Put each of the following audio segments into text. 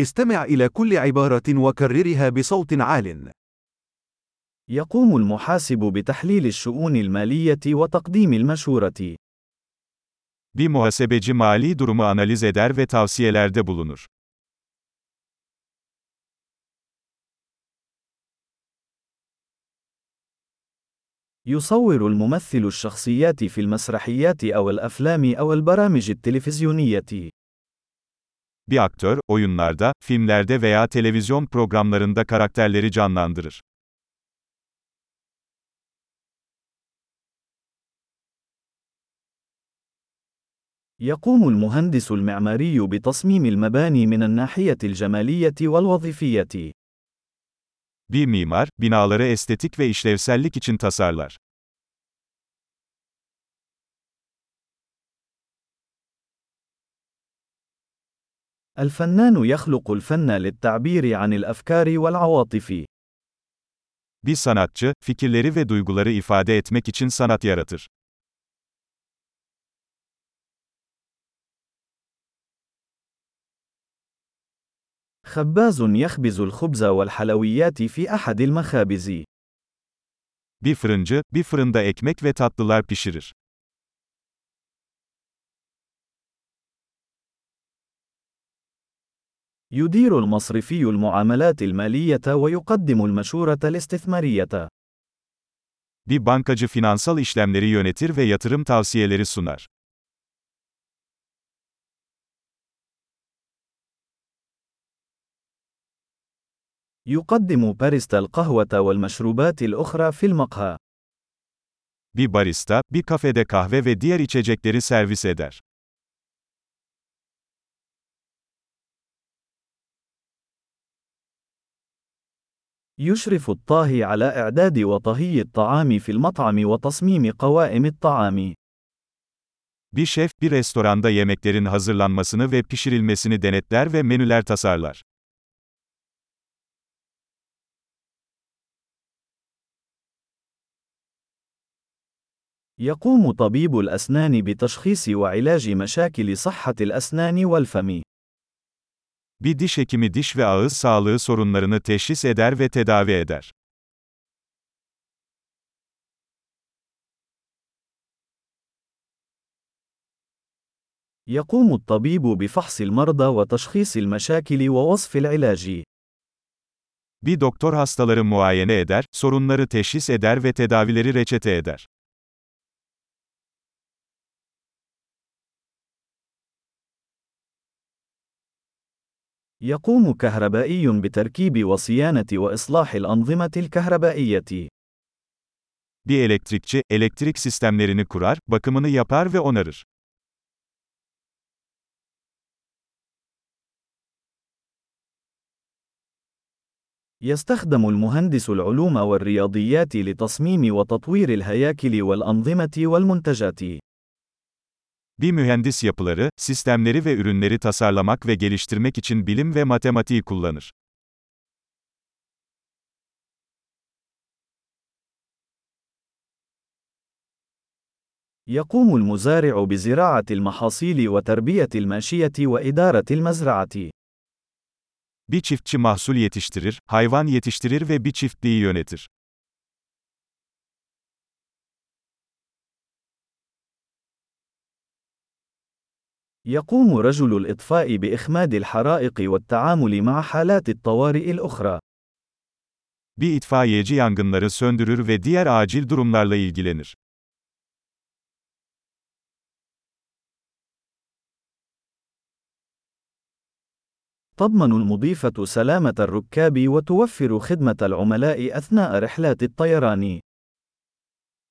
استمع إلى كل عبارة وكررها بصوت عال. يقوم المحاسب بتحليل الشؤون المالية وتقديم المشورة. Bir muhasebeci mali durumu analiz eder ve tavsiyelerde bulunur. يصور الممثل الشخصيات في المسرحيات أو الأفلام أو البرامج التلفزيونية. Bir aktör, oyunlarda, filmlerde veya televizyon programlarında karakterleri canlandırır. يقوم المهندس المعماري بتصميم المباني من الناحية الجمالية والوظيفية. Bir mimar, binaları estetik ve işlevsellik için tasarlar. الفنان يخلق الفن للتعبير عن الأفكار والعواطف. Bir sanatçı, fikirleri ve duyguları ifade etmek için sanat yaratır. خباز يخبز الخبز والحلويات في أحد المخابز. Bir fırıncı, bir fırında ekmek ve tatlılar pişirir. يدير المصرفي المعاملات المالية ويقدم المشورة الاستثمارية. Bir bankacı finansal işlemleri yönetir ve yatırım tavsiyeleri sunar. يقدم باريستا القهوة والمشروبات الأخرى في المقهى. Bir barista, bir kafede kahve ve diğer içecekleri servis eder. يشرف الطاهي على إعداد وطهي الطعام في المطعم وتصميم قوائم الطعام. Bir şef, bir restoranda yemeklerin hazırlanmasını ve pişirilmesini denetler ve menüler tasarlar. يقوم طبيب الأسنان بتشخيص وعلاج مشاكل صحة الأسنان والفم. Bir diş hekimi diş ve ağız sağlığı sorunlarını teşhis eder ve tedavi eder. يقوم الطبيب بفحص المرضى وتشخيص المشاكل ووصف العلاج. Bir doktor hastaları muayene eder, sorunları teşhis eder ve tedavileri reçete eder. يقوم كهربائي بتركيب وصيانة وإصلاح الأنظمة الكهربائية. Bir elektrikçi, elektrik sistemlerini kurar, bakımını yapar ve onarır. يستخدم المهندس العلوم والرياضيات لتصميم وتطوير الهياكل والأنظمة والمنتجات. Bir mühendis yapıları, sistemleri ve ürünleri tasarlamak ve geliştirmek için bilim ve matematiği kullanır. يقوم المزارع بزراعة المحاصيل وتربية الماشية وإدارة المزرعة. Bir çiftçi mahsul yetiştirir, hayvan yetiştirir ve bir çiftliği yönetir. يقوم رجل الإطفاء بإخماد الحرائق والتعامل مع حالات الطوارئ الأخرى. Bir itfaiyeci yangınları söndürür ve diğer acil durumlarla ilgilenir. تضمن المضيفة سلامة الركاب وتوفر خدمة العملاء أثناء رحلات الطيران.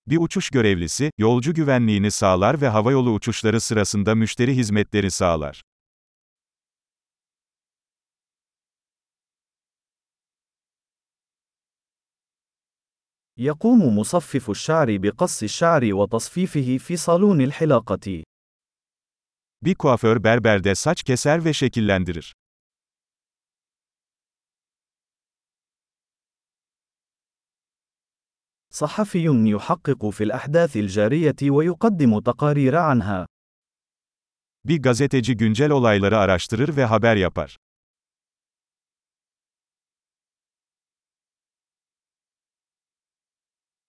Bir uçuş görevlisi, yolcu güvenliğini sağlar ve havayolu uçuşları sırasında müşteri hizmetleri sağlar. يقوم مصفف الشعر بقص الشعر وتصفيفه في صالون الحلاقة. Bir kuaför berberde saç keser ve şekillendirir. صحفي يحقق في الأحداث الجارية ويقدم تقارير عنها. Bir gazeteci güncel olayları araştırır ve haber yapar.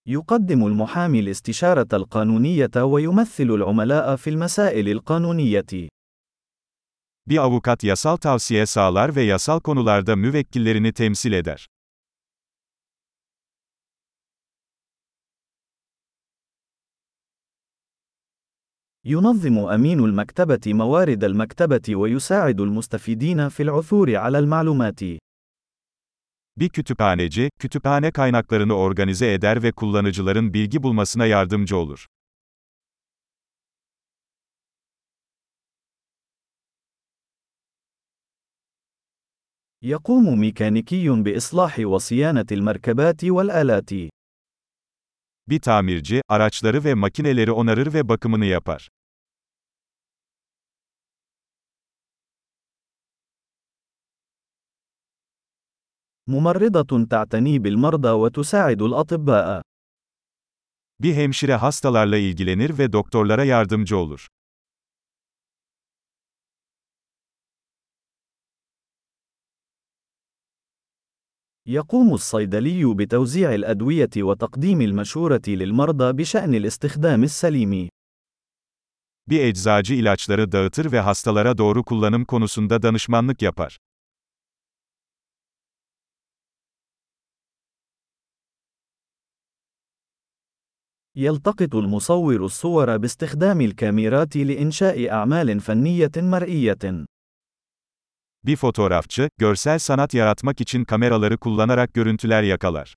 يقدم المحامي الاستشارة القانونية ويمثل العملاء في المسائل القانونية. Bir avukat yasal tavsiye sağlar ve yasal konularda müvekkillerini temsil eder. ينظم أمين المكتبة موارد المكتبة ويساعد المستفيدين في العثور على المعلومات. Bir kütüphaneci, kütüphane kaynaklarını organize eder ve kullanıcıların bilgi bulmasına yardımcı olur. يقوم ميكانيكي بإصلاح وصيانة المركبات والآلات. Bir tamirci, araçları ve makineleri onarır ve bakımını yapar. ممرضة تعتني بالمرضى وتساعد الأطباء. Bir hemşire hastalarla ilgilenir ve doktorlara yardımcı olur. يقوم الصيدلي بتوزيع الأدوية وتقديم المشورة للمرضى بشأن الاستخدام السليم. Bir eczacı ilaçları dağıtır ve hastalara doğru kullanım konusunda danışmanlık yapar. يلتقط المصور الصور باستخدام الكاميرات لإنشاء أعمال فنية مرئية. Bir fotoğrafçı, görsel sanat yaratmak için kameraları kullanarak görüntüler yakalar.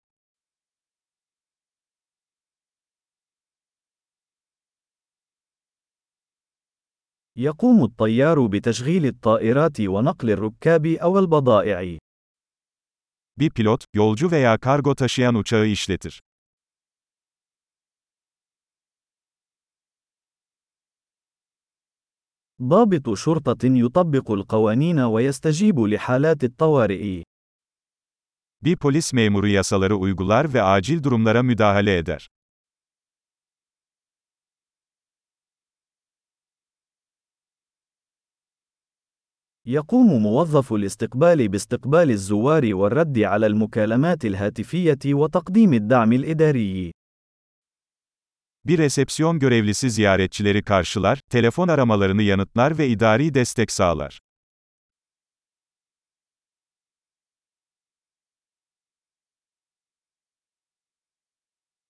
يقوم الطيار بتشغيل الطائرات ونقل الركاب أو البضائع. Bir pilot, yolcu veya kargo taşıyan uçağı işletir. ضابط شرطة يطبق القوانين ويستجيب لحالات الطوارئ. Bir polis memuru yasaları uygular ve acil durumlara müdahale eder. يقوم موظف الاستقبال باستقبال الزوار والرد على المكالمات الهاتفية وتقديم الدعم الإداري. Bir resepsiyon görevlisi ziyaretçileri karşılar, telefon aramalarını yanıtlar ve idari destek sağlar.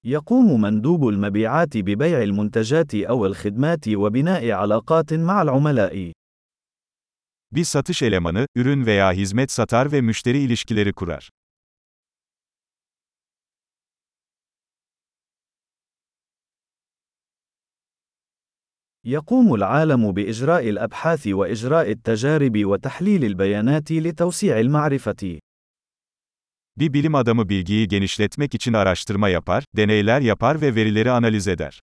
يقوم مندوب المبيعات ببيع المنتجات أو الخدمات وبناء علاقات مع العملاء. Bir satış elemanı, ürün veya hizmet satar ve müşteri ilişkileri kurar. يقوم العالم بإجراء الأبحاث وإجراء التجارب وتحليل البيانات لتوسيع المعرفة. Bir bilim adamı bilgiyi genişletmek için araştırma yapar, deneyler yapar ve verileri analiz eder.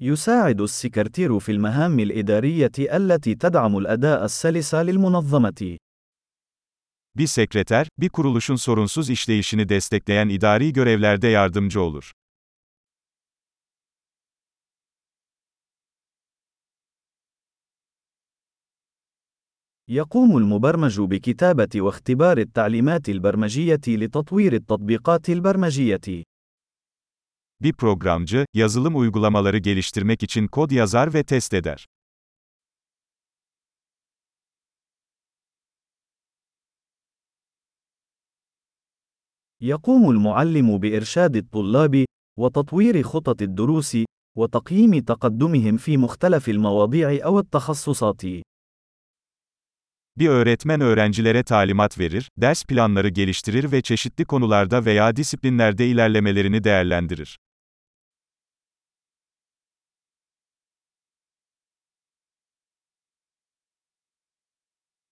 يساعد السكرتير في المهام الإدارية التي تدعم الأداء السلس للمنظمة. Bir sekreter, bir kuruluşun sorunsuz işleyişini destekleyen idari görevlerde yardımcı olur. يقوم المبرمج بكتابة واختبار التعليمات البرمجية لتطوير التطبيقات البرمجية. Bir programcı, yazılım uygulamaları geliştirmek için kod yazar ve test eder. يقوم المعلم بإرشاد الطلاب وتطوير خطط الدروس وتقييم تقدمهم في مختلف المواضيع أو التخصصات. Bir öğretmen öğrencilere talimat verir, ders planları geliştirir ve çeşitli konularda veya disiplinlerde ilerlemelerini değerlendirir.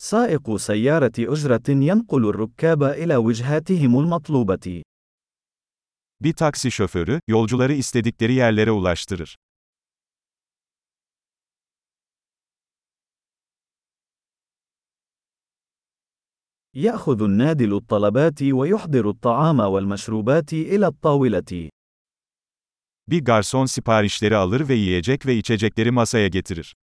سائق سيارة أجرة ينقل الركاب إلى وجهاتهم المطلوبة. Bir taksi şoförü, yolcuları istedikleri yerlere ulaştırır. يأخذ النادل الطلبات ويحضر الطعام والمشروبات إلى الطاولة. Bir garson siparişleri alır ve yiyecek ve içecekleri masaya getirir.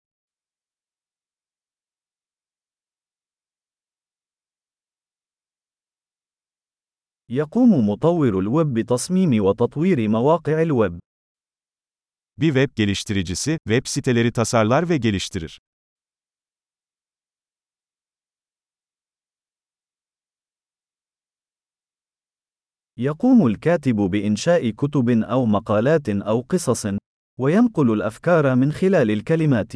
يقوم مطور الويب بتصميم وتطوير مواقع الويب. Bir web geliştiricisi, web siteleri tasarlar ve geliştirir. يقوم الكاتب بإنشاء كتب أو مقالات أو قصص، وينقل الأفكار من خلال الكلمات.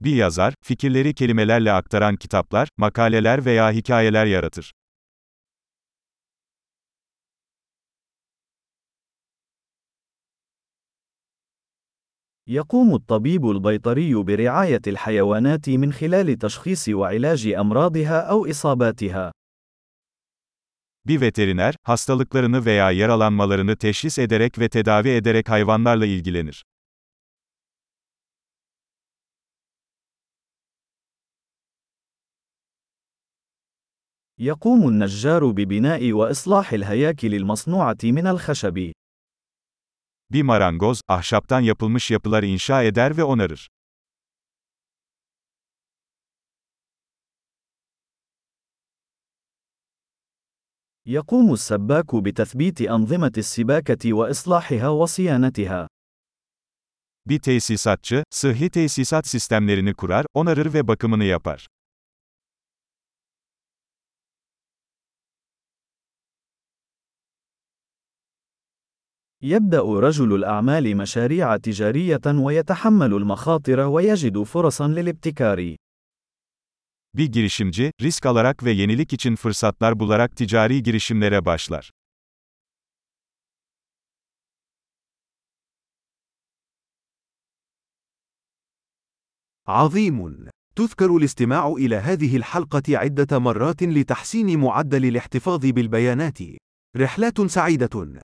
Bir yazar, fikirleri kelimelerle aktaran kitaplar, makaleler veya hikayeler yaratır. يقوم الطبيب البيطري برعاية الحيوانات من خلال تشخيص وعلاج أمراضها أو إصاباتها. Bir veteriner, hastalıklarını veya yaralanmalarını teşhis ederek ve tedavi ederek hayvanlarla ilgilenir. يقوم النجار ببناء وإصلاح الهياكل المصنوعة من الخشب. Bir marangoz, ahşaptan yapılmış yapılar inşa eder ve onarır. يقوم السباك بتثبيت أنظمة السباكة وإصلاحها وصيانتها. Bir tesisatçı, sıhhi tesisat sistemlerini kurar, onarır ve bakımını yapar. يبدأ رجل الأعمال مشاريع تجارية ويتحمل المخاطر ويجد فرصا للابتكار. Bir girişimci, risk alarak ve yenilik için fırsatlar bularak ticari girişimlere başlar. عظيم. تذكر الاستماع إلى هذه الحلقة عدة مرات لتحسين معدل الاحتفاظ بالبيانات. رحلات سعيدة.